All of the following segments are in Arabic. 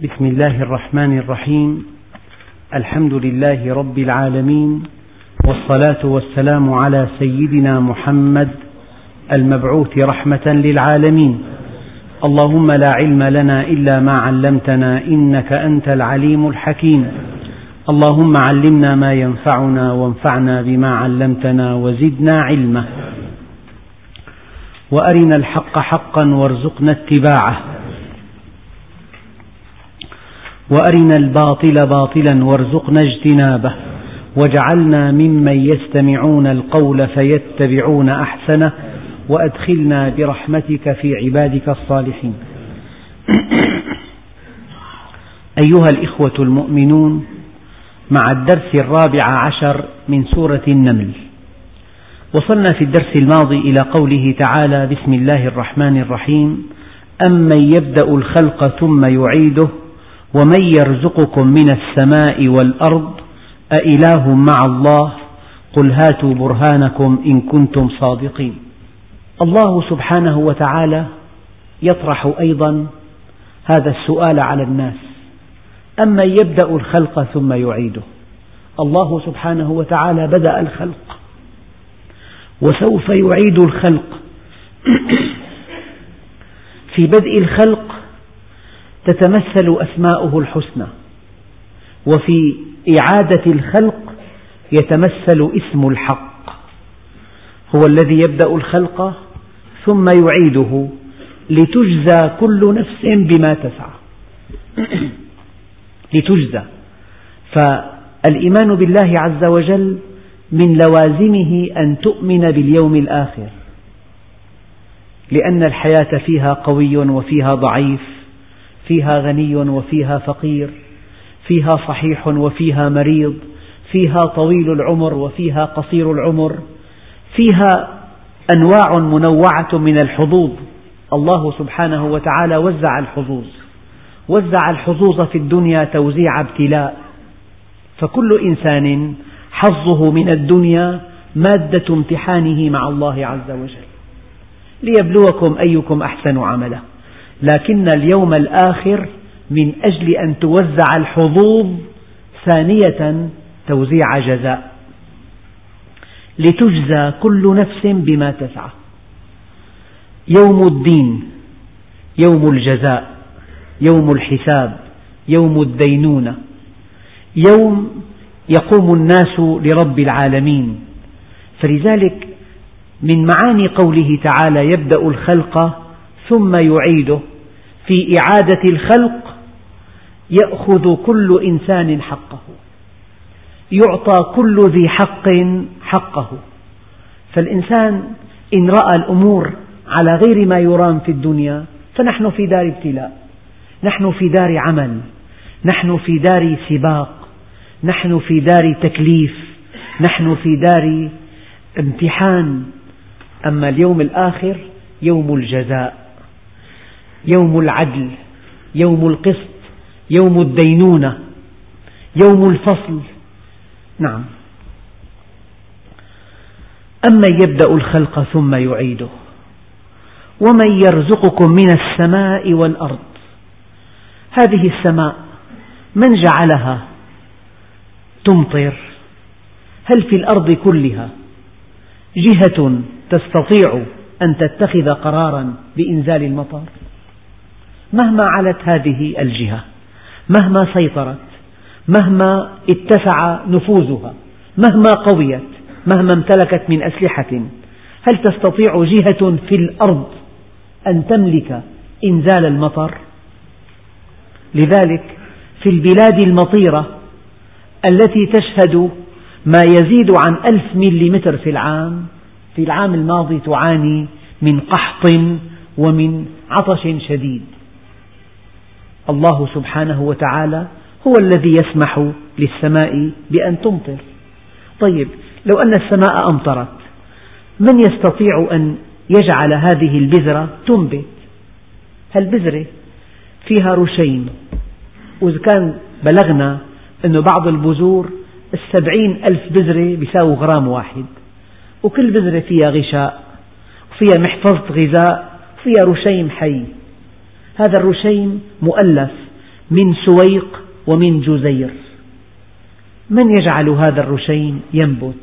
بسم الله الرحمن الرحيم. الحمد لله رب العالمين والصلاة والسلام على سيدنا محمد المبعوث رحمة للعالمين. اللهم لا علم لنا إلا ما علمتنا إنك أنت العليم الحكيم. اللهم علمنا ما ينفعنا وانفعنا بما علمتنا وزدنا علما. وأرنا الحق حقا وارزقنا اتباعه. وأرنا الباطل باطلا وارزقنا اجتنابه. واجعلنا ممن يستمعون القول فيتبعون أحسنه وأدخلنا برحمتك في عبادك الصالحين. أيها الإخوة المؤمنون مع الدرس الرابع عشر من سورة النمل وصلنا في الدرس الماضي إلى قوله تعالى بسم الله الرحمن الرحيم. أمن يبدأ الخلق ثم يعيده ومن يرزقكم من السماء والأرض أإله مع الله قل هاتوا برهانكم إن كنتم صادقين الله سبحانه وتعالى يطرح أيضا هذا السؤال على الناس أمن يبدأ الخلق ثم يعيده الله سبحانه وتعالى بدأ الخلق وسوف يعيد الخلق في بدء الخلق تتمثل أسماؤه الحسنى وفي إعادة الخلق يتمثل اسم الحق. هو الذي يبدأ الخلق ثم يعيده لتجزى كل نفس بما تسعى. لتجزى. فالإيمان بالله عز وجل من لوازمه أن تؤمن باليوم الآخر لأن الحياة فيها قوي وفيها ضعيف. فيها غني وفيها فقير فيها صحيح وفيها مريض فيها طويل العمر وفيها قصير العمر فيها أنواع منوعة من الحظوظ. الله سبحانه وتعالى وزع الحظوظ وزع الحظوظ في الدنيا توزيع ابتلاء. فكل إنسان حظه من الدنيا مادة امتحانه مع الله عز وجل. ليبلوكم أيكم أحسن عملا. لكن اليوم الآخر من أجل أن توزع الحظوظ ثانية توزيع جزاء. لتجزى كل نفس بما تسعى. يوم الدين يوم الجزاء يوم الحساب يوم الدينونة. يوم يقوم الناس لرب العالمين. فلذلك من معاني قوله تعالى يبدأ الخلق ثم يعيده. في إعادة الخلق يأخذ كل إنسان حقه يعطى كل ذي حق حقه. فالإنسان إن رأى الأمور على غير ما يرام في الدنيا فنحن في دار ابتلاء نحن في دار عمل نحن في دار سباق نحن في دار تكليف نحن في دار امتحان. أما اليوم الآخر يوم الجزاء. يوم العدل يوم القسط يوم الدينونة يوم الفصل. نعم. أما يبدأ الخلق ثم يعيده. ومن يرزقكم من السماء والأرض. هذه السماء من جعلها تمطر؟ هل في الأرض كلها؟ جهة تستطيع أن تتخذ قرارا بإنزال المطر؟ مهما علت هذه الجهة مهما سيطرت مهما اتسع نفوذها مهما قويت مهما امتلكت من أسلحة هل تستطيع جهة في الأرض أن تملك إنزال المطر؟ لذلك في البلاد المطيرة التي تشهد ما يزيد عن ألف مليمتر في العام في العام الماضي تعاني من قحط ومن عطش شديد. الله سبحانه وتعالى هو الذي يسمح للسماء بأن تمطر. طيب لو أن السماء أمطرت من يستطيع أن يجعل هذه البذرة تنبت؟ هالبذرة فيها رشين وإذا كان بلغنا أن بعض البذور السبعين ألف بذرة بيساوي غرام واحد وكل بذرة فيها غشاء وفيها محفظة غذاء وفيها رشيم حي. هذا الرشيم مؤلف من سويق ومن جزير. من يجعل هذا الرشين ينبت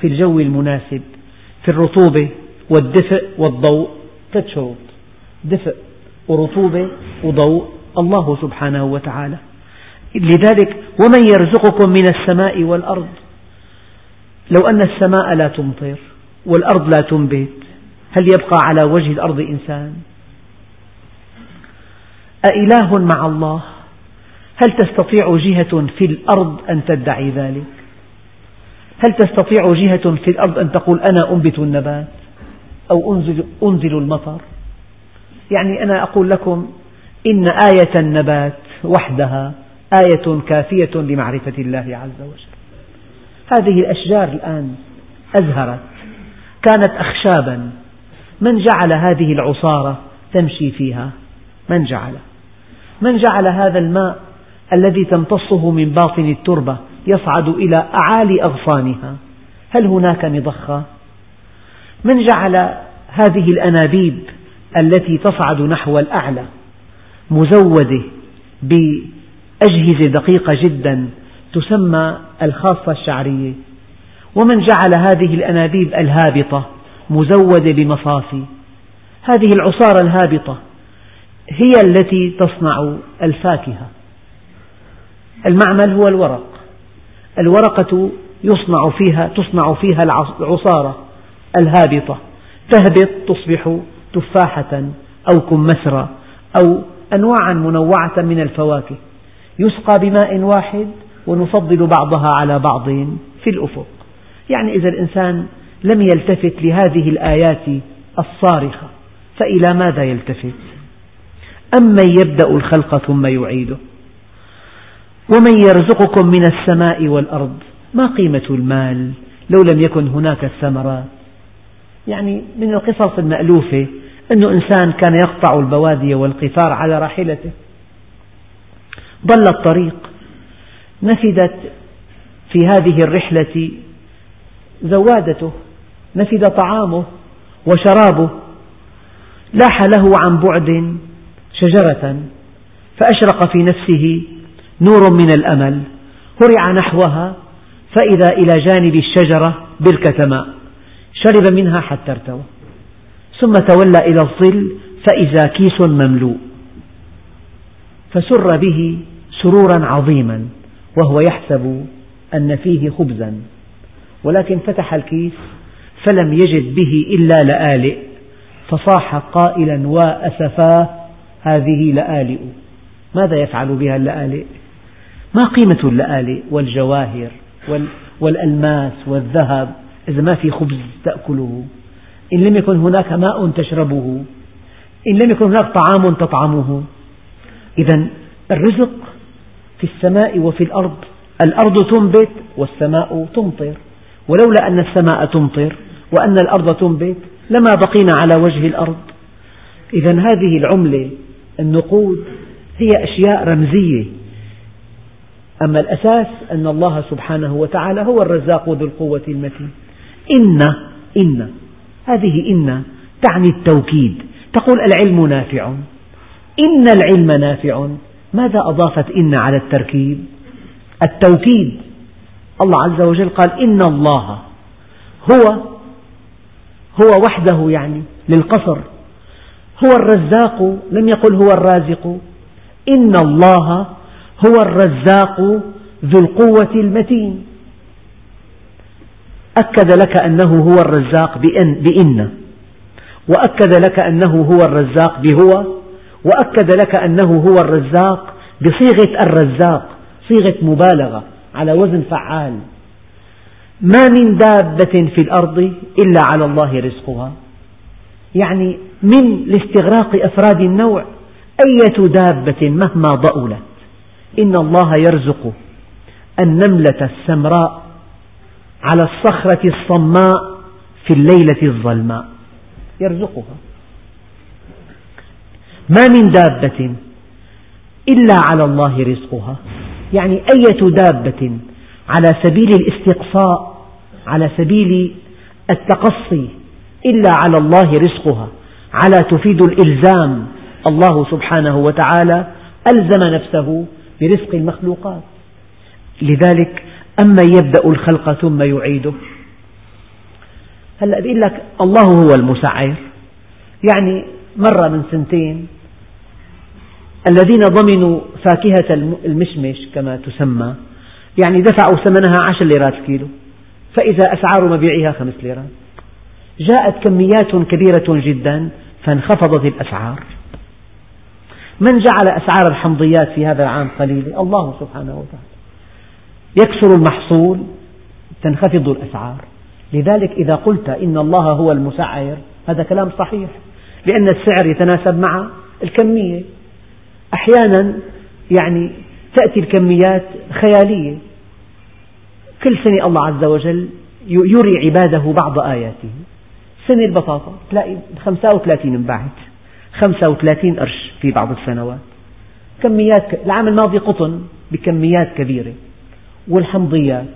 في الجو المناسب في الرطوبة والدفء والضوء؟ ثلاث شروط. دفء ورطوبة وضوء الله سبحانه وتعالى. لذلك ومن يرزقكم من السماء والأرض؟ لو أن السماء لا تمطر والأرض لا تنبت هل يبقى على وجه الأرض إنسان؟ أإله مع الله؟ هل تستطيع جهة في الأرض أن تدعي ذلك؟ هل تستطيع جهة في الأرض أن تقول أنا أنبت النبات أو أنزل, أنزل المطر؟ يعني أنا أقول لكم إن آية النبات وحدها آية كافية لمعرفة الله عز وجل. هذه الأشجار الآن أزهرت كانت أخشابا. من جعل هذه العصارة تمشي فيها؟ من جعل من جعل هذا الماء الذي تمتصه من باطن التربة يصعد إلى أعالي أغصانها؟ هل هناك مضخة؟ من جعل هذه الأنابيب التي تصعد نحو الأعلى مزودة بأجهزة دقيقة جدا تسمى الخاصة الشعرية؟ ومن جعل هذه الأنابيب الهابطة مزودة بمصافي هذه العصارة الهابطة هي التي تصنع الفاكهة. المعمل هو الورق. الورقة يصنع فيها تصنع فيها العصارة الهابطة. تهبط تصبح تفاحة أو كمثرى أو أنواعا منوعة من الفواكه. يسقى بماء واحد ونفضل بعضها على بعض في الأفق. يعني إذا الإنسان لم يلتفت لهذه الآيات الصارخة فإلى ماذا يلتفت؟ أمن يبدأ الخلق ثم يعيده؟ ومن يرزقكم من السماء والأرض ما قيمة المال لو لم يكن هناك الثمرات؟ يعني من القصص المألوفة أن إنسان كان يقطع البوادي والقفار على راحلته. ضل الطريق. نفدت في هذه الرحلة زوادته نفد طعامه وشرابه. لاح له عن بعد شجرة فأشرق في نفسه نور من الأمل هرع نحوها فإذا إلى جانب الشجرة بركة ماء شرب منها حتى ارتوى ثم تولى إلى الظل فإذا كيس مملوء فسر به سرورا عظيما وهو يحسب أن فيه خبزا ولكن فتح الكيس فلم يجد به إلا لآلئ فصاح قائلا وأسفاه هذه لآلئ. ماذا يفعل بها اللآلئ؟ ما قيمة اللآلئ والجواهر والألماس والذهب؟ إذا ما في خبز تأكله. إن لم يكن هناك ماء تشربه. إن لم يكن هناك طعام تطعمه. إذا الرزق في السماء وفي الأرض. الأرض تنبت والسماء تمطر. ولولا أن السماء تمطر وأن الأرض تنبت لما بقينا على وجه الأرض. إذا هذه العملة النقود هي أشياء رمزية. أما الأساس أن الله سبحانه وتعالى هو الرزاق ذو القوة المتين. إن إن. هذه إن تعني التوكيد. تقول العلم نافع. إن العلم نافع. ماذا أضافت إن على التركيب؟ التوكيد. الله عز وجل قال إن الله هو هو وحده يعني للقصر. هو الرزاق لم يقل هو الرازق. إن الله هو الرزاق ذو القوة المتين. أكد لك أنه هو الرزاق بإن, بإن. وأكد لك أنه هو الرزاق بهو. وأكد لك أنه هو الرزاق بصيغة الرزاق صيغة مبالغة على وزن فعال. ما من دابة في الأرض إلا على الله رزقها. يعني من لاستغراق أفراد النوع أية دابة مهما ضؤلت إن الله يرزق النملة السمراء على الصخرة الصماء في الليلة الظلماء. يرزقها. ما من دابة إلا على الله رزقها. يعني أية دابة على سبيل الاستقصاء على سبيل التقصي إلا على الله رزقها على تفيد الإلزام. الله سبحانه وتعالى ألزم نفسه برزق المخلوقات. لذلك أما يبدأ الخلق ثم يعيده. هلأ بيقول لك الله هو المسعر. يعني مرة من سنتين الذين ضمنوا فاكهة المشمش كما تسمى. يعني دفعوا ثمنها عشر ليرات الكيلو فإذا أسعار مبيعها خمس ليرات. جاءت كميات كبيرة جدا فانخفضت الأسعار. من جعل أسعار الحمضيات في هذا العام قليلة؟ الله سبحانه وتعالى. يكثر المحصول تنخفض الأسعار. لذلك إذا قلت إن الله هو المسعر هذا كلام صحيح. لأن السعر يتناسب مع الكمية. أحيانا يعني تأتي الكميات خيالية. كل سنة الله عز وجل يري عباده بعض آياته. سنة البطاطا تلاقي 35 انباعت 35 قرش في بعض السنوات. كميات العام الماضي قطن بكميات كبيرة. والحمضيات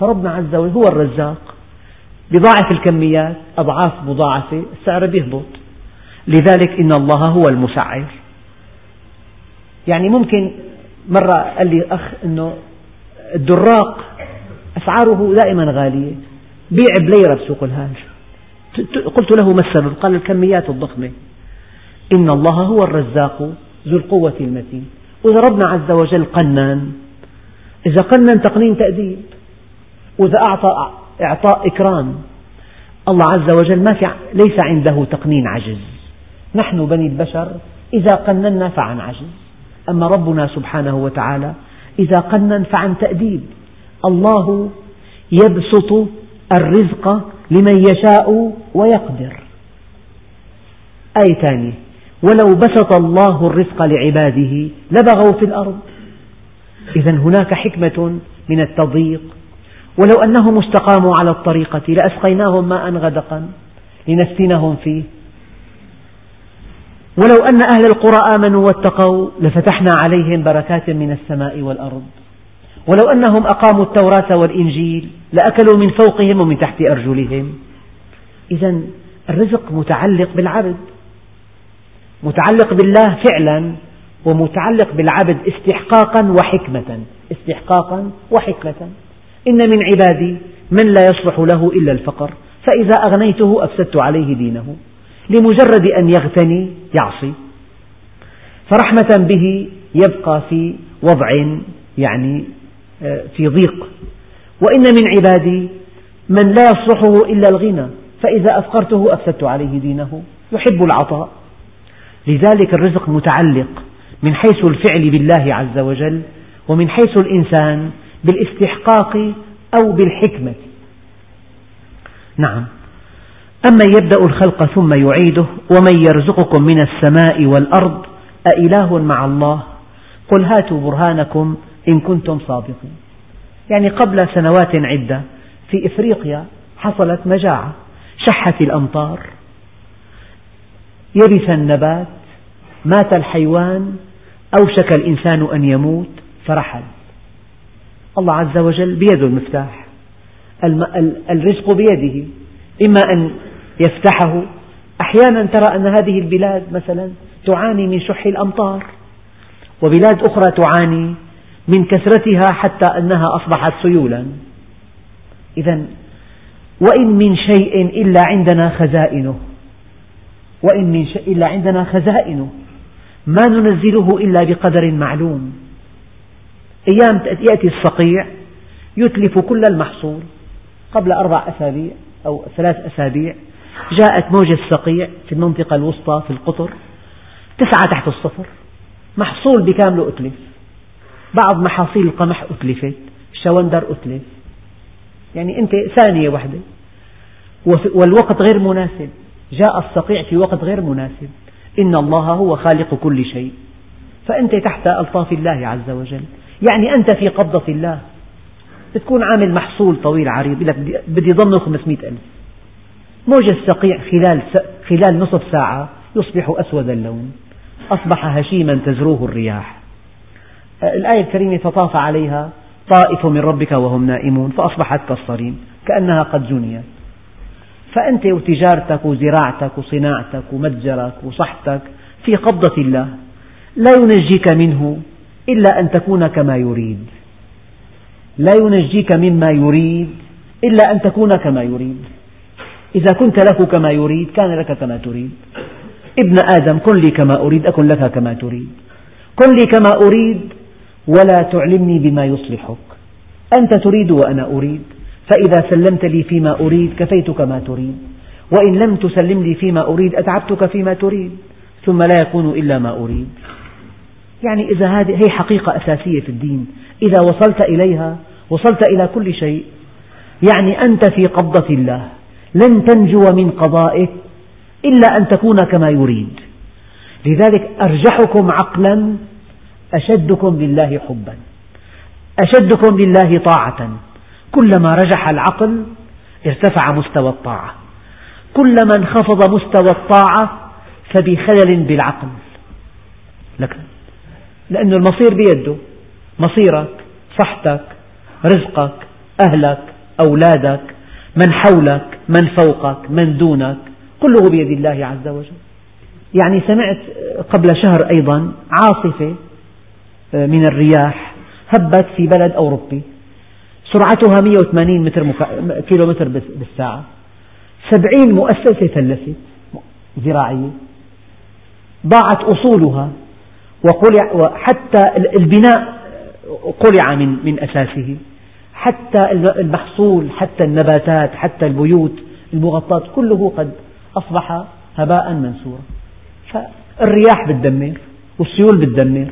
فربنا عز وجل هو الرزاق. بضاعف الكميات أضعاف مضاعفة السعر بيهبط. لذلك إن الله هو المسعر. يعني ممكن مرة قال لي أخ أنه الدراق أسعاره دائما غالية بيع بليرة بسوق الهاج. قلت له ما السبب؟ قال الكميات الضخمة. إن الله هو الرزاق ذو القوة المتين. وإذا ربنا عز وجل قنن إذا قنن تقنين تأديب. وإذا أعطى إعطاء إكرام الله عز وجل ما في ليس عنده تقنين عجز. نحن بني البشر إذا قننا فعن عجز. أما ربنا سبحانه وتعالى إذا قنن فعن تأديب. الله يبسط الرزق لمن يشاء ويقدر. آية ثانية ولو بسط الله الرزق لعباده لبغوا في الأرض. إذا هناك حكمة من التضييق. ولو أنهم استقاموا على الطريقة لأسقيناهم ماء غدقا لنفتنهم فيه. ولو أن أهل القرى آمنوا واتقوا لفتحنا عليهم بركات من السماء والأرض. ولو أنهم أقاموا التوراة والإنجيل لأكلوا من فوقهم ومن تحت أرجلهم. إذا الرزق متعلق بالعبد متعلق بالله فعلا ومتعلق بالعبد استحقاقا وحكمة استحقاقا وحكمة. إن من عبادي من لا يصلح له إلا الفقر فإذا أغنيته أفسدت عليه دينه. لمجرد أن يغتني يعصي. فرحمة به يبقى في وضع يعني في ضيق. وإن من عبادي من لا يصلحه إلا الغنى فإذا أفقرته أفسدت عليه دينه يحب العطاء. لذلك الرزق متعلق من حيث الفعل بالله عز وجل ومن حيث الإنسان بالاستحقاق أو بالحكمة. نعم. أما يبدأ الخلق ثم يعيده ومن يرزقكم من السماء والأرض أإله مع الله؟ قل هاتوا برهانكم إن كنتم صادقين. يعني قبل سنوات عدة في إفريقيا حصلت مجاعة شحت الأمطار يبس النبات مات الحيوان أوشك الإنسان أن يموت فرحل. الله عز وجل بيده المفتاح. الرزق بيده. إما أن يفتحه. أحيانا ترى أن هذه البلاد مثلا تعاني من شح الأمطار. وبلاد أخرى تعاني من كثرتها حتى أنها أصبحت سيولا. إذا وإن من شيء إلا عندنا خزائنه. وإن من شيء إلا عندنا خزائنه. ما ننزله إلا بقدر معلوم. أيام يأتي الصقيع يتلف كل المحصول قبل أربع أسابيع أو ثلاث أسابيع. جاءت موجة الصقيع في المنطقة الوسطى في القطر تسعة تحت الصفر. محصول بكامله أتلف. بعض محاصيل القمح أتلفت الشوندر أتلف. يعني أنت ثانية واحدة. والوقت غير مناسب. جاء الصقيع في وقت غير مناسب. إن الله هو خالق كل شيء. فأنت تحت ألطاف الله عز وجل. يعني أنت في قبضة الله. بتكون عامل محصول طويل عريض. لك بدي ضمنه 500 ألف. موج الصقيع خلال, خلال نصف ساعة يصبح أسود اللون. أصبح هشيما تزروه الرياح. الآية الكريمة فطاف عليها طائف من ربك وهم نائمون فأصبحت كالصريم كأنها قد جنيت. فأنت وتجارتك وزراعتك وصناعتك ومتجرك وصحتك في قبضة الله لا ينجيك منه إلا أن تكون كما يريد. لا ينجيك مما يريد إلا أن تكون كما يريد. إذا كنت له كما يريد كان لك كما تريد. ابن آدم كن لي كما أريد أكن لك كما تريد. كن لي كما أريد ولا تعلمني بما يصلحك. أنت تريد وأنا أريد. فإذا سلمت لي فيما أريد كفيتك ما تريد. وإن لم تسلم لي فيما أريد أتعبتك فيما تريد. ثم لا يكون إلا ما أريد. يعني إذا هذه هي حقيقة أساسية في الدين. إذا وصلت إليها وصلت إلى كل شيء يعني أنت في قبضة الله. لن تنجو من قضائه إلا أن تكون كما يريد. لذلك أرجحكم عقلا أشدكم لله حبا أشدكم لله طاعة. كلما رجح العقل ارتفع مستوى الطاعة. كلما انخفض مستوى الطاعة فبخلل بالعقل. لك لأن المصير بيده مصيرك صحتك رزقك أهلك أولادك من حولك من فوقك من دونك كله بيد الله عز وجل. يعني سمعت قبل شهر أيضا عاصفة من الرياح هبت في بلد أوروبي. سرعتها 180 متر مك... كيلو متر بالساعة. سبعين مؤسسة فلست زراعية. ضاعت أصولها وقلع وحتى البناء قلع من من أساسه. حتى المحصول حتى النباتات حتى البيوت المغطاة كله قد أصبح هباء منثورا. فالرياح بتدمر والسيول بتدمر.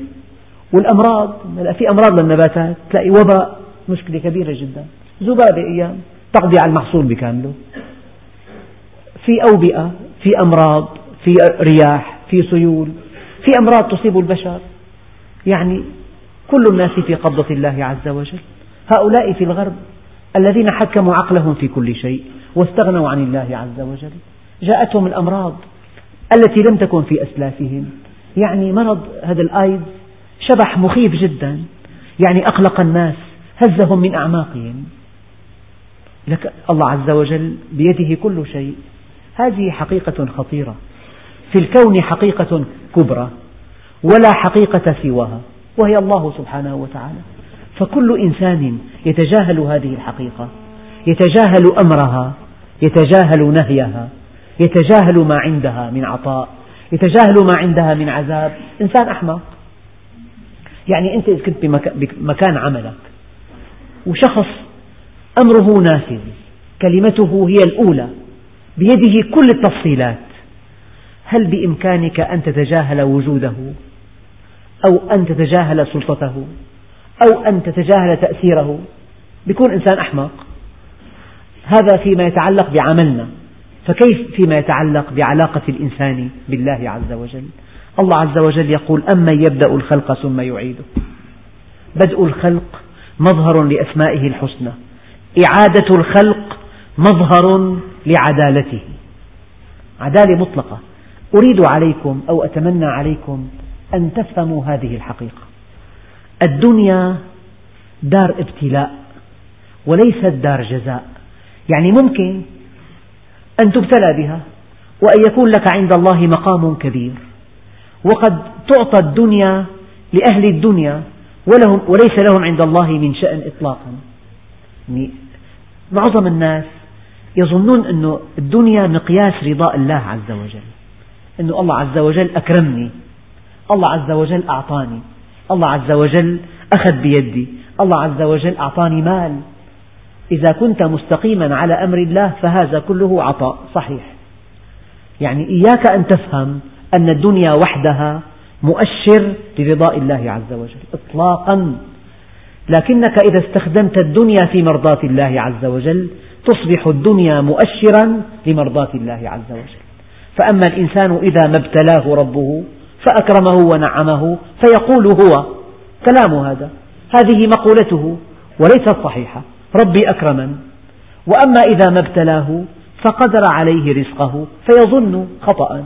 والأمراض في أمراض للنباتات تلاقي وباء مشكلة كبيرة جدا. ذبابة أيام تقضي على المحصول بكامله. في أوبئة في أمراض في رياح في سيول في أمراض تصيب البشر. يعني كل الناس في قبضة الله عز وجل. هؤلاء في الغرب الذين حكموا عقلهم في كل شيء واستغنوا عن الله عز وجل. جاءتهم الأمراض التي لم تكن في أسلافهم. يعني مرض هذا الآيدز شبح مخيف جدا. يعني أقلق الناس هزهم من أعماقهم. لك الله عز وجل بيده كل شيء. هذه حقيقة خطيرة. في الكون حقيقة كبرى ولا حقيقة سواها وهي الله سبحانه وتعالى. فكل إنسان يتجاهل هذه الحقيقة يتجاهل أمرها يتجاهل نهيها يتجاهل ما عندها من عطاء يتجاهل ما عندها من عذاب. إنسان أحمق. يعني أنت إذا كنت بمكان عملك وشخص أمره نافذ كلمته هي الأولى بيده كل التفصيلات هل بإمكانك أن تتجاهل وجوده؟ أو أن تتجاهل سلطته؟ أو أن تتجاهل تأثيره؟ بيكون إنسان أحمق. هذا فيما يتعلق بعملنا فكيف فيما يتعلق بعلاقة الإنسان بالله عز وجل؟ الله عز وجل يقول أمن يبدأ الخلق ثم يعيده؟ بدء الخلق مظهر لأسمائه الحسنى. إعادة الخلق مظهر لعدالته. عدالة مطلقة. أريد عليكم أو أتمنى عليكم أن تفهموا هذه الحقيقة. الدنيا دار ابتلاء وليست دار جزاء. يعني ممكن أن تبتلى بها وأن يكون لك عند الله مقام كبير. وقد تعطى الدنيا لأهل الدنيا ولهم وليس لهم عند الله من شأن إطلاقا. يعني معظم الناس يظنون أن الدنيا مقياس رضاء الله عز وجل. أن الله عز وجل أكرمني الله عز وجل أعطاني الله عز وجل أخذ بيدي الله عز وجل أعطاني مال. إذا كنت مستقيما على أمر الله فهذا كله عطاء صحيح. يعني إياك أن تفهم أن الدنيا وحدها مؤشر لرضاء الله عز وجل إطلاقا. لكنك إذا استخدمت الدنيا في مرضاة الله عز وجل تصبح الدنيا مؤشرا لمرضاة الله عز وجل. فأما الإنسان إذا ما ابتلاه ربه فأكرمه ونعمه فيقول هو كلام هذا. هذه مقولته وليست صحيحة. ربي أكرمن. وأما إذا ما ابتلاه فقدر عليه رزقه فيظن خطأ.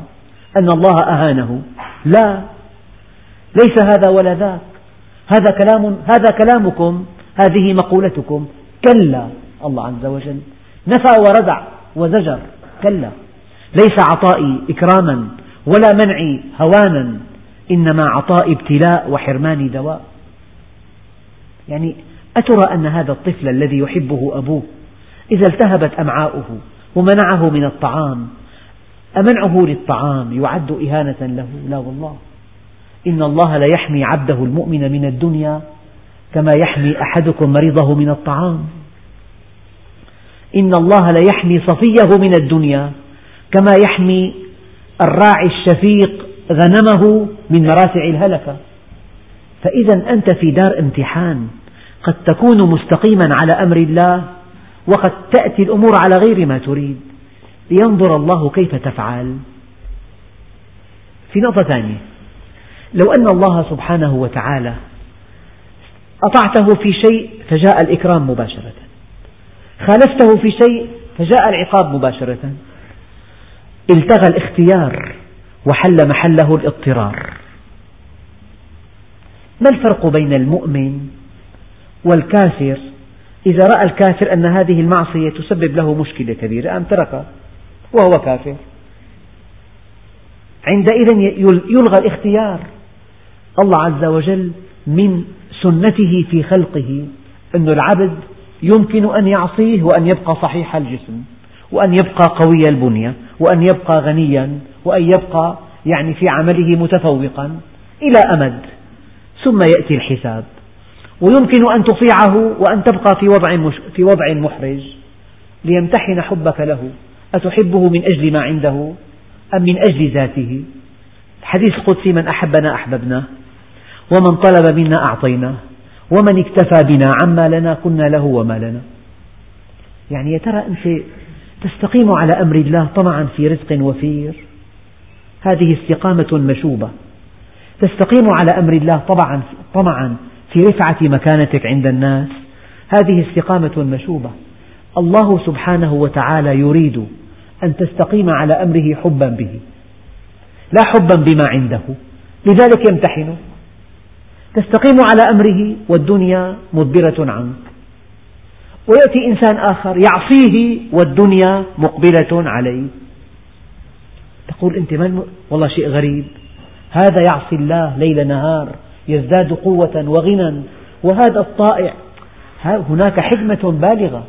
أن الله أهانه. لا. ليس هذا ولا ذاك. هذا كلام هذا كلامكم هذه مقولتكم. كلا. الله عز وجل. نفى وردع وزجر. كلا. ليس عطائي إكراما ولا منعي هوانا إنما عطاء ابتلاء وحرمان دواء. يعني أترى أن هذا الطفل الذي يحبه أبوه إذا التهبت أمعاؤه ومنعه من الطعام أمنعه للطعام يعد إهانة له. لا والله. إن الله ليحمي عبده المؤمن من الدنيا كما يحمي أحدكم مريضه من الطعام. إن الله ليحمي صفيه من الدنيا كما يحمي الراعي الشفيق غنمه من مراتع الهلكة. فإذا أنت في دار امتحان قد تكون مستقيما على أمر الله وقد تأتي الأمور على غير ما تريد. لينظر الله كيف تفعل. في نقطة ثانية لو أن الله سبحانه وتعالى أطعته في شيء فجاء الإكرام مباشرة. خالفته في شيء فجاء العقاب مباشرة. التغى الاختيار وحل محله الاضطرار. ما الفرق بين المؤمن والكافر؟ إذا رأى الكافر أن هذه المعصية تسبب له مشكلة كبيرة أم تركها وهو كافر. عندئذ يلغى الاختيار. الله عز وجل من سنته في خلقه أن العبد يمكن أن يعصيه وأن يبقى صحيح الجسم وأن يبقى قوي البنية وأن يبقى غنيا وأن يبقى يعني في عمله متفوقا إلى أمد. ثم يأتي الحساب. ويمكن أن تطيعه وأن تبقى في وضع في وضع محرج ليمتحن حبك له. أتحبه من أجل ما عنده أم من أجل ذاته؟ الحديث القدسي من أحبنا أحببناه ومن طلب منا أعطيناه ومن اكتفى بنا عما لنا كنا له وما لنا. يعني يا ترى أنت تستقيم على أمر الله طمعا في رزق وفير؟ هذه استقامة مشوبة. تستقيم على أمر الله طبعا طمعا في رفعة مكانتك عند الناس؟ هذه استقامة مشوبة. الله سبحانه وتعالى يريد أن تستقيم على أمره حبا به. لا حبا بما عنده. لذلك يمتحنك تستقيم على أمره والدنيا مدبرة عنك. ويأتي إنسان آخر يعصيه والدنيا مقبلة عليه. تقول أنت من والله شيء غريب. هذا يعصي الله ليل نهار يزداد قوة وغنى. وهذا الطائع. هناك حكمة بالغة.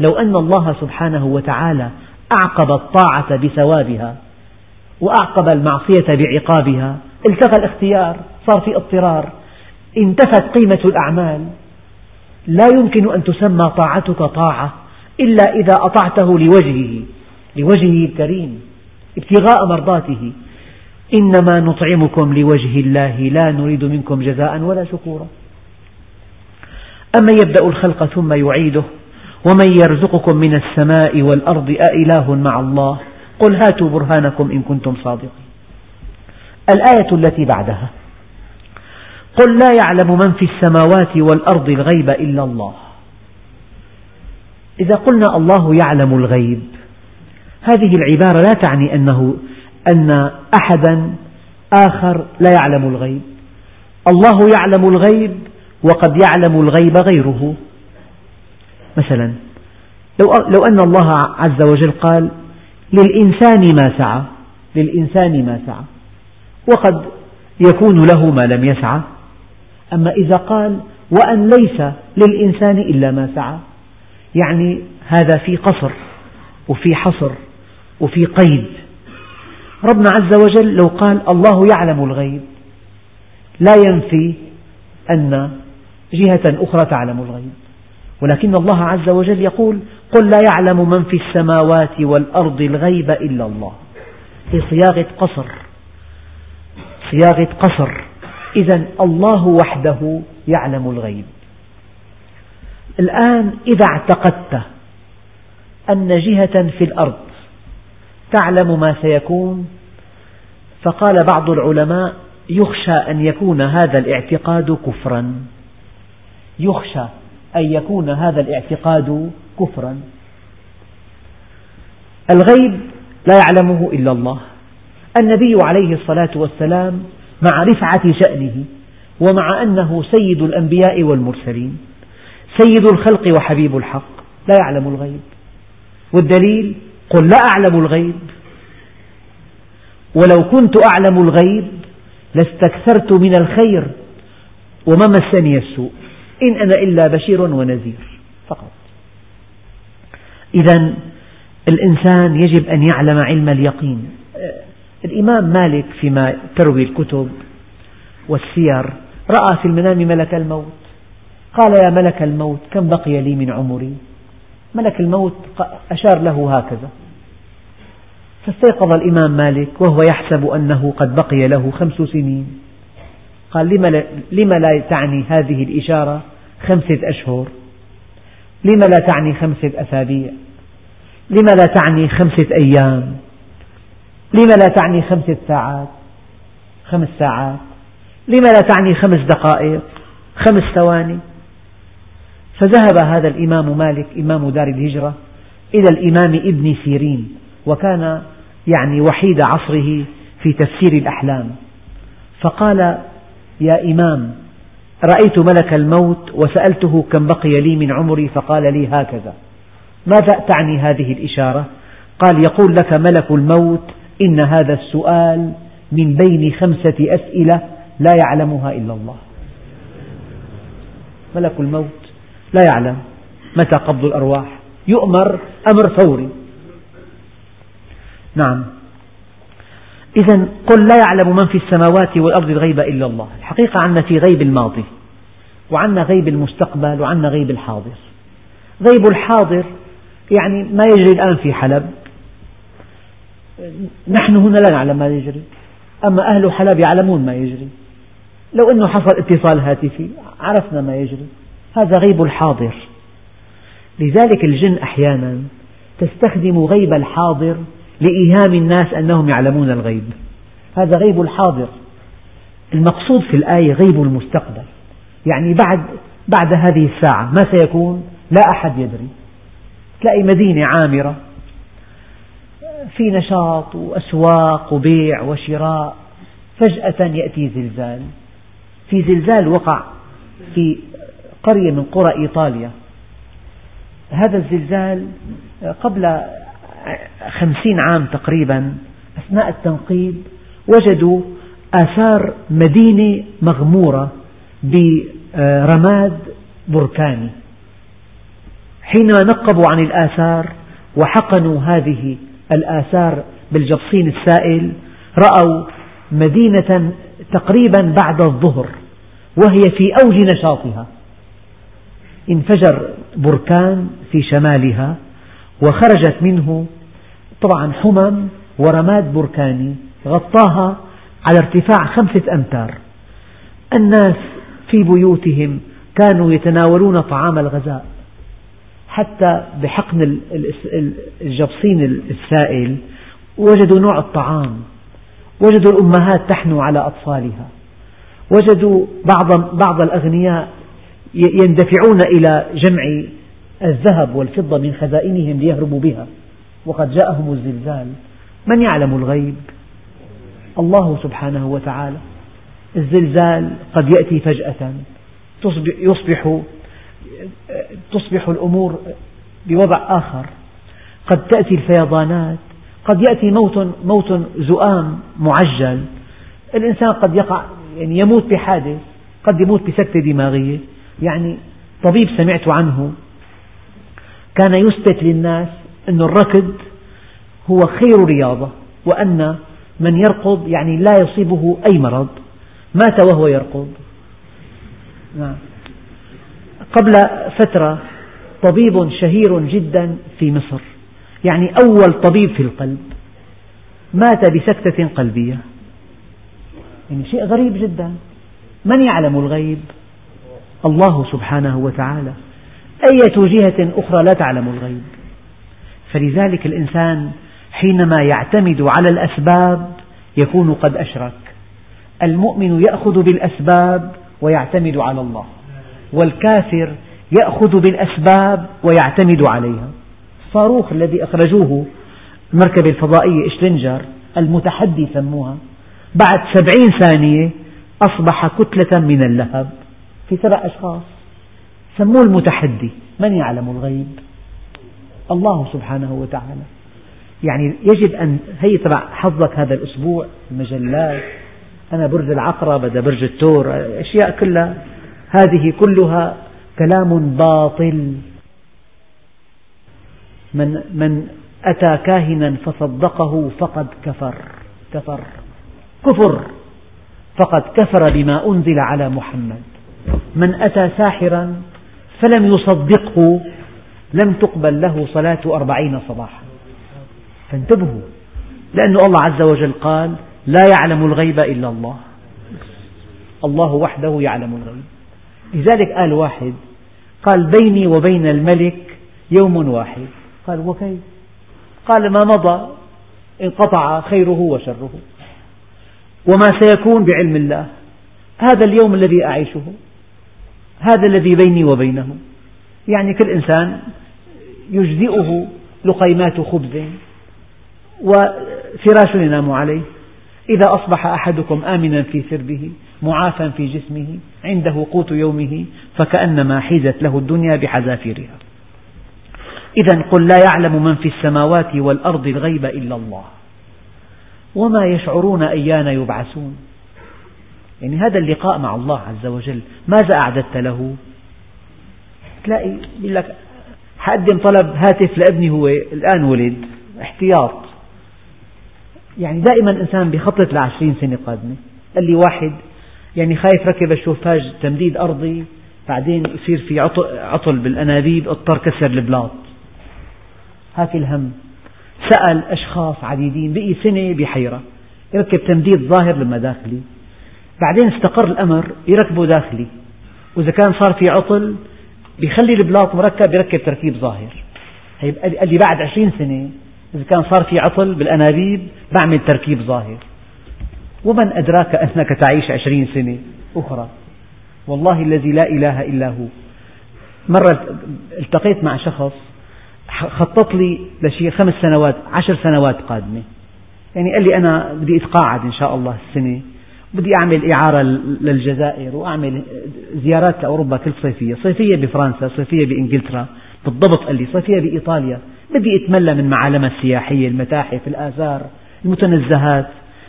لو أن الله سبحانه وتعالى أعقب الطاعة بثوابها وأعقب المعصية بعقابها التغى الاختيار صار في اضطرار انتفت قيمة الأعمال. لا يمكن أن تسمى طاعتك طاعة إلا إذا أطعته لوجهه لوجهه الكريم ابتغاء مرضاته. إنما نطعمكم لوجه الله لا نريد منكم جزاء ولا شكورا. أمن يبدأ الخلق ثم يعيده ومن يرزقكم من السماء والأرض أإله مع الله قل هاتوا برهانكم إن كنتم صادقين. الآية التي بعدها. قل لا يعلم من في السماوات والأرض الغيب إلا الله. إذا قلنا الله يعلم الغيب هذه العبارة لا تعني أنه أن أحدا آخر لا يعلم الغيب. الله يعلم الغيب وقد يعلم الغيب غيره. مثلا. لو أن الله عز وجل قال للإنسان ما سعى للإنسان ما سعى. وقد يكون له ما لم يسعى. أما إذا قال وأن ليس للإنسان إلا ما سعى يعني هذا في قصر وفي حصر وفي قيد. ربنا عز وجل لو قال الله يعلم الغيب لا ينفي أن جهة أخرى تعلم الغيب. ولكن الله عز وجل يقول قل لا يعلم من في السماوات والأرض الغيب إلا الله. في صياغة قصر. صياغة قصر. إذا الله وحده يعلم الغيب. الآن إذا اعتقدت أن جهة في الأرض تعلم ما سيكون فقال بعض العلماء يخشى أن يكون هذا الاعتقاد كفرا. يخشى. أن يكون هذا الاعتقاد كفرا. الغيب لا يعلمه إلا الله. النبي عليه الصلاة والسلام مع رفعة شأنه ومع أنه سيد الأنبياء والمرسلين سيد الخلق وحبيب الحق لا يعلم الغيب. والدليل قل لا أعلم الغيب. ولو كنت أعلم الغيب لاستكثرت من الخير وما مسني السوء. إن أنا إلا بشير ونذير. فقط. إذا الإنسان يجب أن يعلم علم اليقين. الإمام مالك فيما تروي الكتب والسير رأى في المنام ملك الموت. قال يا ملك الموت كم بقي لي من عمري؟ ملك الموت أشار له هكذا. فاستيقظ الإمام مالك وهو يحسب أنه قد بقي له خمس سنين. قال لم لا تعني هذه الإشارة؟ خمسة أشهر. لم لا تعني خمسة أسابيع؟ لم لا تعني خمسة أيام؟ لم لا تعني خمسة ساعات؟ خمس ساعات. لم لا تعني خمس دقائق؟ خمس ثواني. فذهب هذا الإمام مالك إمام دار الهجرة إلى الإمام ابن سيرين وكان يعني وحيد عصره في تفسير الأحلام. فقال يا إمام رأيت ملك الموت وسألته كم بقي لي من عمري فقال لي هكذا. ماذا تعني هذه الإشارة؟ قال يقول لك ملك الموت إن هذا السؤال من بين خمسة أسئلة لا يعلمها إلا الله. ملك الموت لا يعلم متى قبض الأرواح. يؤمر أمر فوري. نعم. إذا قل لا يعلم من في السماوات والأرض الغيب إلا الله. الحقيقة عندنا في غيب الماضي وعندنا غيب المستقبل وعندنا غيب الحاضر. غيب الحاضر يعني ما يجري الآن في حلب. نحن هنا لا نعلم ما يجري أما أهل حلب يعلمون ما يجري. لو أنه حصل اتصال هاتفي عرفنا ما يجري. هذا غيب الحاضر. لذلك الجن أحيانا تستخدم غيب الحاضر لإيهام الناس أنهم يعلمون الغيب. هذا غيب الحاضر. المقصود في الآية غيب المستقبل. يعني بعد بعد هذه الساعة ما سيكون؟ لا أحد يدري. تلاقي مدينة عامرة. في نشاط وأسواق وبيع وشراء. فجأة يأتي زلزال. في زلزال وقع في قرية من قرى إيطاليا. هذا الزلزال قبل خمسين عام تقريبا أثناء التنقيب وجدوا آثار مدينة مغمورة برماد بركاني. حينما نقبوا عن الآثار وحقنوا هذه الآثار بالجبصين السائل رأوا مدينة تقريبا بعد الظهر وهي في أوج نشاطها. انفجر بركان في شمالها. وخرجت منه طبعا حمم ورماد بركاني غطاها على ارتفاع خمسة أمتار. الناس في بيوتهم كانوا يتناولون طعام الغذاء حتى بحقن الجبصين السائل وجدوا نوع الطعام وجدوا الأمهات تحنو على أطفالها وجدوا بعض, بعض الأغنياء يندفعون إلى جمع الذهب والفضة من خزائنهم ليهربوا بها. وقد جاءهم الزلزال. من يعلم الغيب؟ الله سبحانه وتعالى. الزلزال قد يأتي فجأة. يصبح تصبح الأمور بوضع آخر. قد تأتي الفيضانات. قد يأتي موت, موت زؤام معجل. الإنسان قد يقع يعني يموت بحادث. قد يموت بسكتة دماغية. يعني طبيب سمعت عنه. كان يثبت للناس أن الركض هو خير رياضة وأن من يركض يعني لا يصيبه أي مرض. مات وهو يركض نعم. قبل فترة طبيب شهير جدا في مصر. يعني أول طبيب في القلب. مات بسكتة قلبية. يعني شيء غريب جدا. من يعلم الغيب؟ الله سبحانه وتعالى. أية جهة أخرى لا تعلم الغيب. فلذلك الإنسان حينما يعتمد على الأسباب يكون قد أشرك. المؤمن يأخذ بالأسباب ويعتمد على الله والكافر يأخذ بالأسباب ويعتمد عليها. الصاروخ الذي أخرجوه المركبة الفضائية إشلنجر المتحدي سموها بعد سبعين ثانية أصبح كتلة من اللهب في سبع أشخاص. سموه المتحدي. من يعلم الغيب؟ الله سبحانه وتعالى. يعني يجب أن هي تبع حظك هذا الأسبوع المجلات أنا برج العقرب هذا برج الثور أشياء كلها. هذه كلها كلام باطل. من من أتى كاهنا فصدقه فقد كفر. كفر. كفر. فقد كفر بما أنزل على محمد. من أتى ساحرا فلم يصدقه لم تقبل له صلاة أربعين صباحا. فانتبهوا لأن الله عز وجل قال لا يعلم الغيب إلا الله. الله وحده يعلم الغيب. لذلك قال واحد قال بيني وبين الملك يوم واحد. قال وكيف؟ قال ما مضى انقطع خيره وشره. وما سيكون بعلم الله. هذا اليوم الذي أعيشه. هذا الذي بيني وبينه. يعني كل إنسان يجزئه لقيمات خبز وفراش ينام عليه. إذا أصبح أحدكم آمنا في سربه معافى في جسمه عنده قوت يومه فكأنما حيزت له الدنيا بحذافيرها. إذا قل لا يعلم من في السماوات والأرض الغيب إلا الله. وما يشعرون أيان يبعثون. يعني هذا اللقاء مع الله عز وجل. ماذا أعددت له؟ تلاقي يقول لك حقدم طلب هاتف لابني هو الآن ولد احتياط. يعني دائما الإنسان بيخطط لعشرين سنة قادمة. قال لي واحد يعني خايف ركب الشوفاج تمديد أرضي بعدين يصير في عطل بالأنابيب اضطر كسر البلاط. هاك الهم. سأل أشخاص عديدين بقي سنة؟ بحيرة. يركب تمديد ظاهر لما داخلي بعدين استقر الأمر يركبه داخلي. وإذا كان صار في عطل بيخلي البلاط مركب يركب تركيب ظاهر. قال لي بعد عشرين سنة إذا كان صار في عطل بالأنابيب بعمل تركيب ظاهر. ومن أدراك أنك تعيش عشرين سنة أخرى؟ والله الذي لا إله إلا هو. مرة التقيت مع شخص خطط لي لشيء خمس سنوات عشر سنوات قادمة. يعني قال لي أنا بدي أتقاعد إن شاء الله السنة. بدي أعمل إعارة للجزائر وأعمل زيارات لأوروبا كل صيفية صيفية بفرنسا صيفية بإنجلترا بالضبط قال لي صيفية بإيطاليا. بدي أتملى من معالمها السياحية المتاحف الآثار المتنزهات.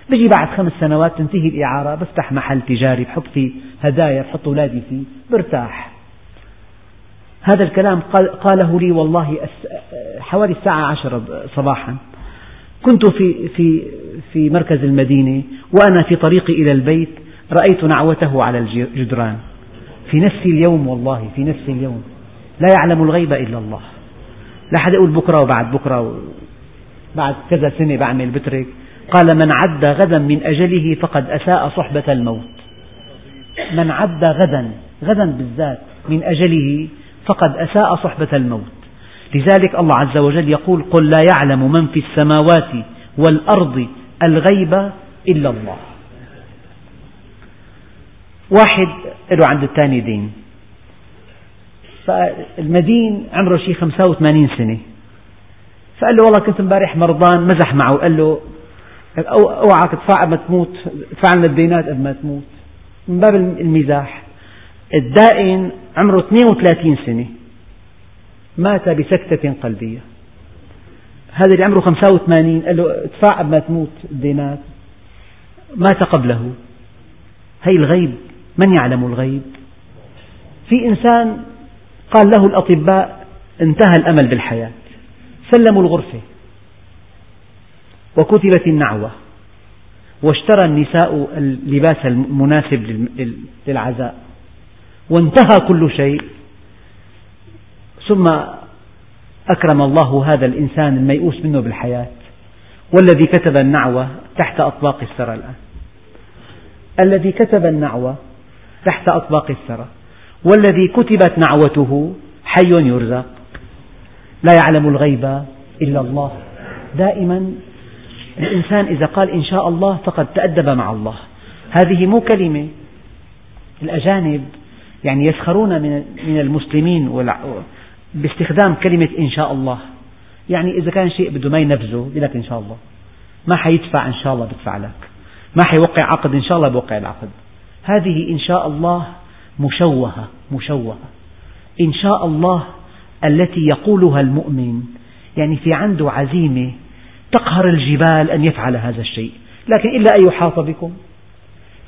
بجي بعد خمس سنوات تنتهي الإعارة بفتح محل تجاري بحط فيه هدايا بحط أولادي فيه برتاح. هذا الكلام قاله لي والله حوالي الساعة عشرة صباحا. كنت في, في, في مركز المدينة وأنا في طريقي إلى البيت رأيت نعوته على الجدران. في نفس اليوم والله في نفس اليوم لا يعلم الغيب إلا الله. لا حد يقول بكرة وبعد بكرة بعد كذا سنة بعمل بترك. قال من عد غدا من أجله فقد أساء صحبة الموت. من عد غدا غدا بالذات من أجله فقد أساء صحبة الموت. لذلك الله عز وجل يقول قل لا يعلم من في السماوات والأرض الغيب إلا الله. واحد له عند الثاني دين. فالمدين عمره شيء 85 سنة. فقال له والله كنت امبارح مرضان مزح معه قال له اوعك تدفع قبل ما تموت ادفع لنا الدينات قبل ما تموت. من باب المزاح. الدائن عمره 32 سنة. مات بسكتة قلبية. هذا اللي عمره 85 قال له ادفع قبل ما تموت الدينات مات قبله. هي الغيب من يعلم الغيب؟ في إنسان قال له الأطباء انتهى الأمل بالحياة. سلموا الغرفة. وكتبت النعوة. واشترى النساء اللباس المناسب للعزاء. وانتهى كل شيء. ثم أكرم الله هذا الإنسان الميؤوس منه بالحياة والذي كتب النعوة تحت أطباق الثرى الآن. الذي كتب النعوة تحت أطباق الثرى والذي كتبت نعوته حي يرزق. لا يعلم الغيب إلا الله. دائما الإنسان إذا قال إن شاء الله فقد تأدب مع الله. هذه مو كلمة الأجانب يعني يسخرون من المسلمين باستخدام كلمة إن شاء الله. يعني إذا كان شيء بده ما ينفذه يقول لك إن شاء الله. ما حيدفع إن شاء الله بدفع لك. ما حيوقع عقد إن شاء الله بوقع العقد. هذه إن شاء الله مشوهة مشوهة. إن شاء الله التي يقولها المؤمن. يعني في عنده عزيمة تقهر الجبال أن يفعل هذا الشيء. لكن إلا أن يحاط بكم.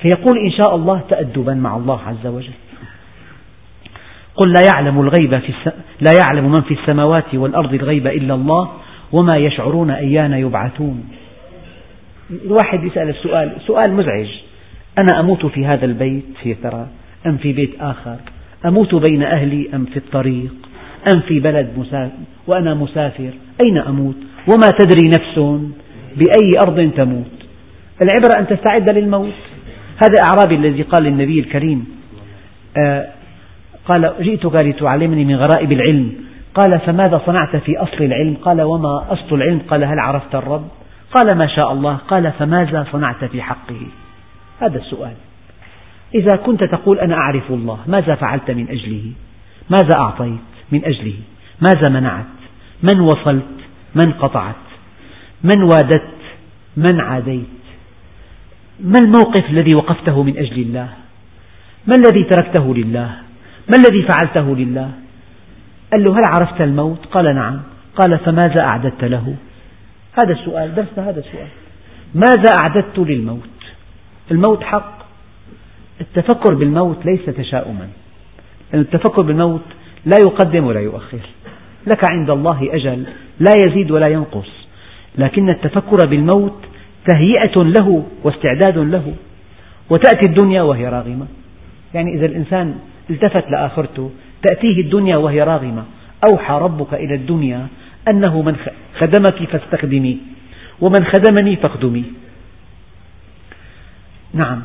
فيقول إن شاء الله تأدبا مع الله عز وجل. قل لا يعلم الغيب في الس... لا يعلم من في السماوات والأرض الغيب إلا الله وما يشعرون أيان يبعثون. الواحد يسأل السؤال سؤال مزعج. أنا أموت في هذا البيت يا ترى أم في بيت آخر؟ أموت بين أهلي أم في الطريق؟ أم في بلد مسافر وأنا مسافر أين أموت؟ وما تدري نفس بأي أرض تموت؟ العبرة أن تستعد للموت. هذا الأعرابي الذي قال للنبي الكريم آه قال جئتك لتعلمني من غرائب العلم. قال فماذا صنعت في أصل العلم؟ قال وما أصل العلم؟ قال هل عرفت الرب؟ قال ما شاء الله. قال فماذا صنعت في حقه؟ هذا السؤال. إذا كنت تقول أنا أعرف الله ماذا فعلت من أجله؟ ماذا أعطيت من أجله؟ ماذا منعت؟ من وصلت؟ من قطعت؟ من وادت؟ من عاديت؟ ما الموقف الذي وقفته من أجل الله؟ ما الذي تركته لله؟ ما الذي فعلته لله؟ قال له هل عرفت الموت؟ قال نعم. قال فماذا أعددت له؟ هذا السؤال درسنا هذا السؤال. ماذا أعددت للموت؟ الموت حق. التفكر بالموت ليس تشاؤما. التفكر بالموت لا يقدم ولا يؤخر. لك عند الله أجل لا يزيد ولا ينقص. لكن التفكر بالموت تهيئة له واستعداد له. وتأتي الدنيا وهي راغمة. يعني إذا الإنسان التفت لآخرته تأتيه الدنيا وهي راغمة. أوحى ربك إلى الدنيا أنه من خدمك فاستخدمي. ومن خدمني فاخدمي. نعم.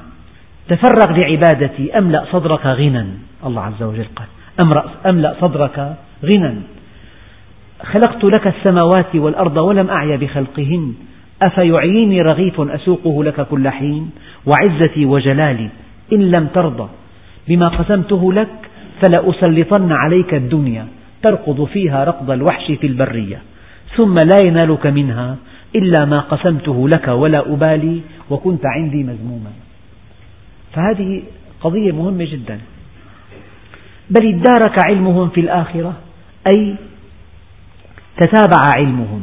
تفرغ لعبادتي. أملأ صدرك غنى. الله عز وجل قال. أملأ صدرك غنى. خلقت لك السماوات والأرض ولم أعي بخلقهن. أفيعيني رغيف أسوقه لك كل حين. وعزتي وجلالي إن لم ترضى. بما قسمته لك فلأسلطن عليك الدنيا تركض فيها ركض الوحش في البرية. ثم لا ينالك منها إلا ما قسمته لك ولا أبالي وكنت عندي مذموما. فهذه قضية مهمة جدا. بل ادارك علمهم في الآخرة أي تتابع علمهم.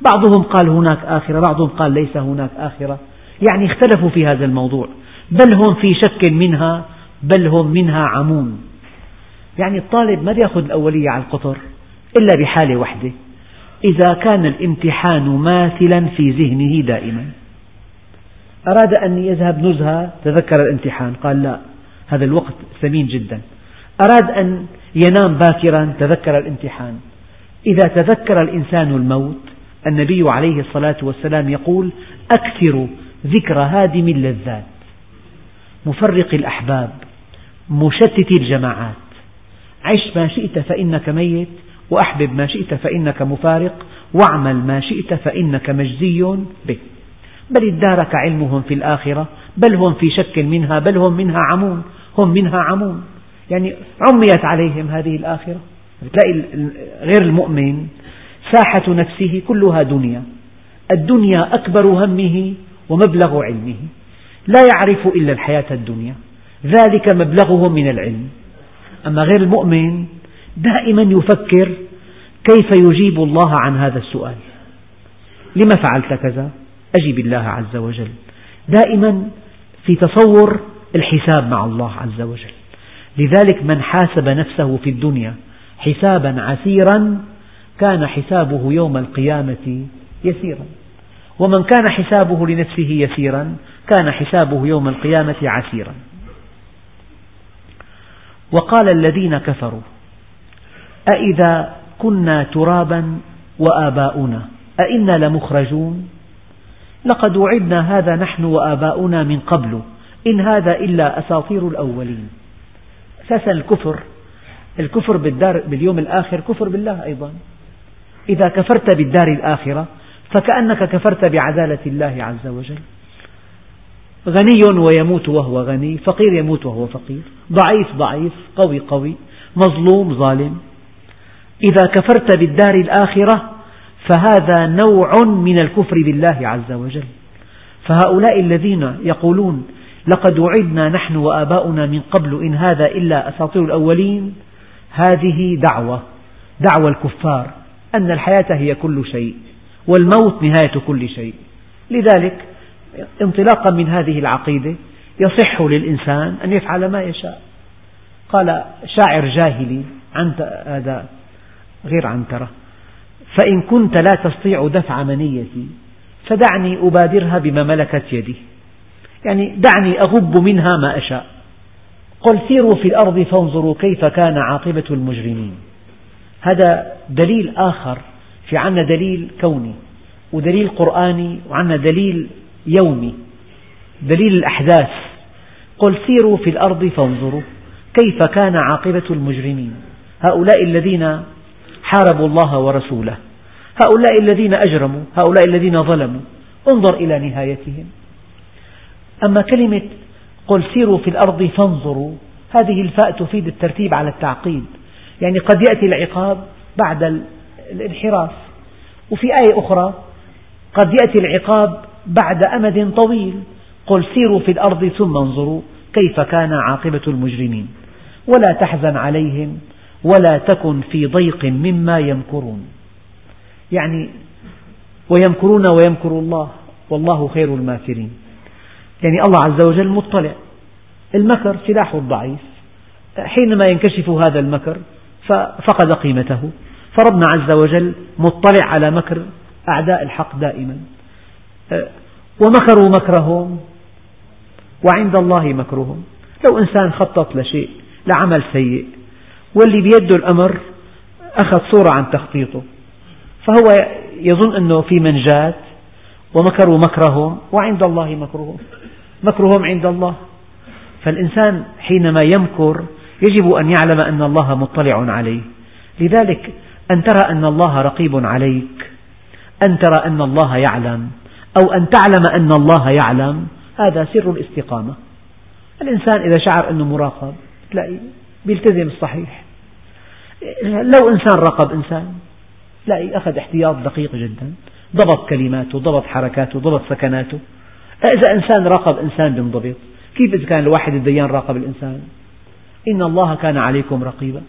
بعضهم قال هناك آخرة بعضهم قال ليس هناك آخرة. يعني اختلفوا في هذا الموضوع. بل هم في شك منها بل هم منها عمون. يعني الطالب ما يأخذ الأولية على القطر إلا بحالة واحدة. إذا كان الامتحان ماثلا في ذهنه دائما. أراد أن يذهب نزهة تذكر الامتحان قال لا هذا الوقت ثمين جدا. أراد أن ينام باكرا تذكر الامتحان. إذا تذكر الإنسان الموت النبي عليه الصلاة والسلام يقول أكثر ذكر هادم اللذات مفرق الأحباب. مشتت الجماعات. عش ما شئت فإنك ميت وأحبب ما شئت فإنك مفارق واعمل ما شئت فإنك مجزي به. بل ادارك علمهم في الآخرة بل هم في شك منها بل هم منها عمون هم منها عمون. يعني عميت عليهم هذه الآخرة. تلاقي غير المؤمن ساحة نفسه كلها دنيا. الدنيا أكبر همه ومبلغ علمه. لا يعرف إلا الحياة الدنيا. ذلك مبلغهم من العلم. أما غير المؤمن دائما يفكر كيف يجيب الله عن هذا السؤال. لما فعلت كذا؟ أجب الله عز وجل. دائما في تصور الحساب مع الله عز وجل. لذلك من حاسب نفسه في الدنيا حسابا عسيرا كان حسابه يوم القيامة يسيرا. ومن كان حسابه لنفسه يسيرا كان حسابه يوم القيامة عسيرا. وقال الذين كفروا أإذا كنا ترابا وآباؤنا أئنا لمخرجون؟ لقد وعدنا هذا نحن وآباؤنا من قبل إن هذا إلا أساطير الأولين. أساسا الكفر الكفر بالدار باليوم الآخر كفر بالله أيضا. إذا كفرت بالدار الآخرة فكأنك كفرت بعدالة الله عز وجل. غني ويموت وهو غني فقير يموت وهو فقير ضعيف ضعيف قوي قوي مظلوم ظالم. إذا كفرت بالدار الآخرة فهذا نوع من الكفر بالله عز وجل. فهؤلاء الذين يقولون لقد وعدنا نحن وآباؤنا من قبل إن هذا إلا أساطير الأولين هذه دعوة دعوة الكفار أن الحياة هي كل شيء والموت نهاية كل شيء. لذلك انطلاقا من هذه العقيدة يصح للإنسان أن يفعل ما يشاء. قال شاعر جاهلي هذا غير عنترة فإن كنت لا تستطيع دفع منيتي فدعني أبادرها بما ملكت يدي. يعني دعني أغب منها ما أشاء. قل سيروا في الأرض فانظروا كيف كان عاقبة المجرمين. هذا دليل آخر في عنا دليل كوني ودليل قرآني وعنا دليل يومي. دليل الأحداث. قل سيروا في الأرض فانظروا كيف كان عاقبة المجرمين. هؤلاء الذين حاربوا الله ورسوله. هؤلاء الذين أجرموا. هؤلاء الذين ظلموا. انظر إلى نهايتهم. أما كلمة قل سيروا في الأرض فانظروا هذه الفاء تفيد الترتيب على التعقيد. يعني قد يأتي العقاب بعد الانحراف. وفي آية أخرى قد يأتي العقاب بعد أمد طويل. قل سيروا في الأرض ثم انظروا كيف كان عاقبة المجرمين. ولا تحزن عليهم ولا تكن في ضيق مما يمكرون. يعني ويمكرون ويمكر الله والله خير الماكرين. يعني الله عز وجل مطلع. المكر سلاح الضعيف حينما ينكشف هذا المكر ففقد قيمته. فربنا عز وجل مطلع على مكر أعداء الحق دائما. ومكروا مكرهم وعند الله مكرهم. لو إنسان خطط لشيء لعمل سيء واللي بيده الأمر أخذ صورة عن تخطيطه فهو يظن أنه في منجاة ومكروا مكرهم وعند الله مكرهم. مكرهم عند الله. فالإنسان حينما يمكر يجب أن يعلم أن الله مطلع عليه. لذلك أن ترى أن الله رقيب عليك أن ترى أن الله يعلم. أو أن تعلم أن الله يعلم هذا سر الاستقامة. الإنسان إذا شعر أنه مراقب تلاقي بيلتزم الصحيح. لو إنسان راقب إنسان تلاقي أخذ احتياط دقيق جدا. ضبط كلماته ضبط حركاته ضبط سكناته. إذا إنسان راقب إنسان بينضبط كيف إذا كان الواحد الديان راقب الإنسان؟ إن الله كان عليكم رقيبا.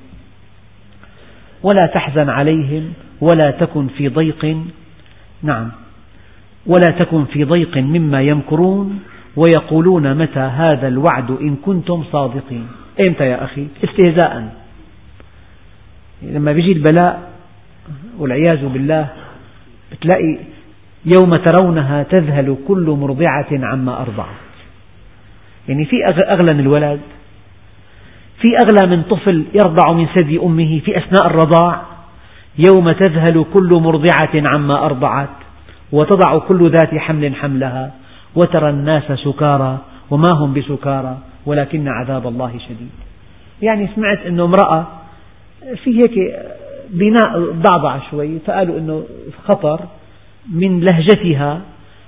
ولا تحزن عليهم ولا تكن في ضيق. نعم. ولا تكن في ضيق مما يمكرون ويقولون متى هذا الوعد إن كنتم صادقين. إمتى يا أخي؟ استهزاء. لما بيجي البلاء والعياذ بالله بتلاقي يوم ترونها تذهل كل مرضعة عما أرضعت. يعني في أغلى من الولد في أغلى من طفل يرضع من ثدي أمه في أثناء الرضاع يوم تذهل كل مرضعة عما أرضعت. وتضع كل ذات حمل حملها وترى الناس سكارى وما هم بسكارى ولكن عذاب الله شديد. يعني سمعت أنه امرأة في هيك بناء ضعضع شوي فقالوا أنه خطر من لهجتها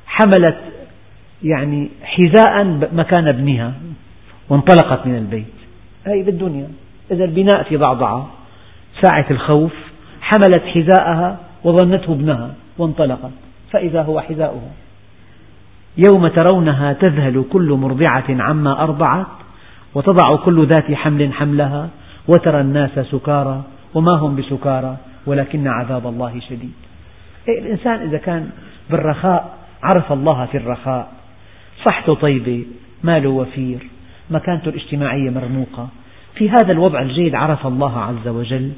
حملت يعني حذاء مكان ابنها وانطلقت من البيت. هذه بالدنيا. إذا البناء في ضعضعة ساعة الخوف حملت حذاءها وظنته ابنها وانطلقت. فإذا هو حذاؤها يوم ترونها تذهل كل مرضعة عما أرضعت وتضع كل ذات حمل حملها وترى الناس سكارى وما هم بسكارى ولكن عذاب الله شديد. إيه، الإنسان إذا كان بالرخاء عرف الله في الرخاء. صحته طيبة ماله وفير مكانته الاجتماعية مرموقة. في هذا الوضع الجيد عرف الله عز وجل.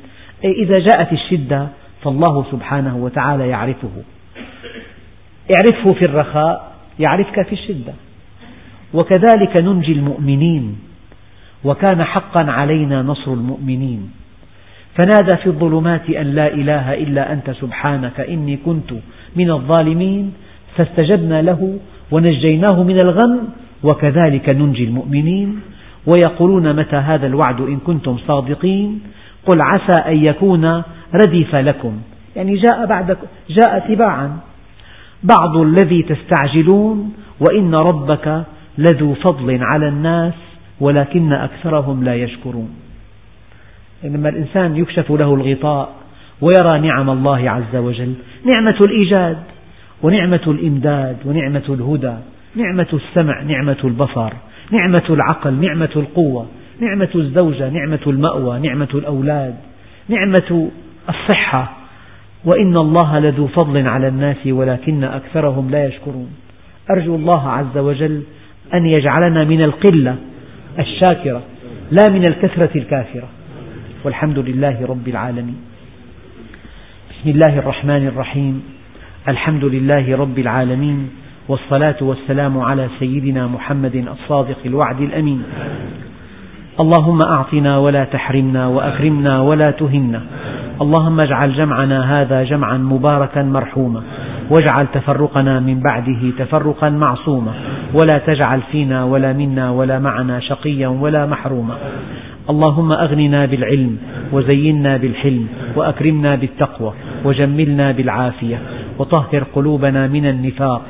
إيه، إذا جاءت الشدة فالله سبحانه وتعالى يعرفه. اعرفه في الرخاء يعرفك في الشدة. وكذلك ننجي المؤمنين وكان حقا علينا نصر المؤمنين. فنادى في الظلمات أن لا إله إلا أنت سبحانك إني كنت من الظالمين فاستجبنا له ونجيناه من الغم وكذلك ننجي المؤمنين. ويقولون متى هذا الوعد إن كنتم صادقين؟ قل عسى أن يكون ردف لكم. يعني جاء بعد جاء تباعا. بعض الذي تستعجلون وإن ربك لذو فضل على الناس ولكن أكثرهم لا يشكرون. لما الإنسان يكشف له الغطاء ويرى نعم الله عز وجل نعمة الإيجاد ونعمة الإمداد ونعمة الهدى نعمة السمع نعمة البصر نعمة العقل نعمة القوة نعمة الزوجة نعمة المأوى نعمة الأولاد نعمة الصحة وإن الله لذو فضل على الناس ولكن أكثرهم لا يشكرون. أرجو الله عز وجل أن يجعلنا من القلة الشاكرة لا من الكثرة الكافرة. والحمد لله رب العالمين. بسم الله الرحمن الرحيم. الحمد لله رب العالمين. والصلاة والسلام على سيدنا محمد الصادق الوعد الأمين. اللهم أعطنا ولا تحرمنا وأكرمنا ولا تهنا. اللهم اجعل جمعنا هذا جمعا مباركا مرحوما واجعل تفرقنا من بعده تفرقا معصوما ولا تجعل فينا ولا منا ولا معنا شقيا ولا محروما. اللهم أغننا بالعلم وزينا بالحلم وأكرمنا بالتقوى وجملنا بالعافية وطهر قلوبنا من النفاق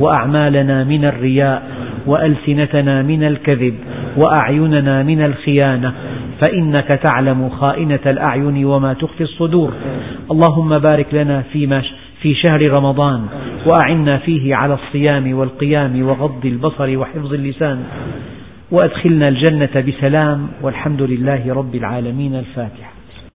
وأعمالنا من الرياء وألسنتنا من الكذب وأعيننا من الخيانة فإنك تعلم خائنة الأعين وما تخفي الصدور. اللهم بارك لنا فيما في شهر رمضان وأعنا فيه على الصيام والقيام وغض البصر وحفظ اللسان. وأدخلنا الجنة بسلام والحمد لله رب العالمين. الفاتحة.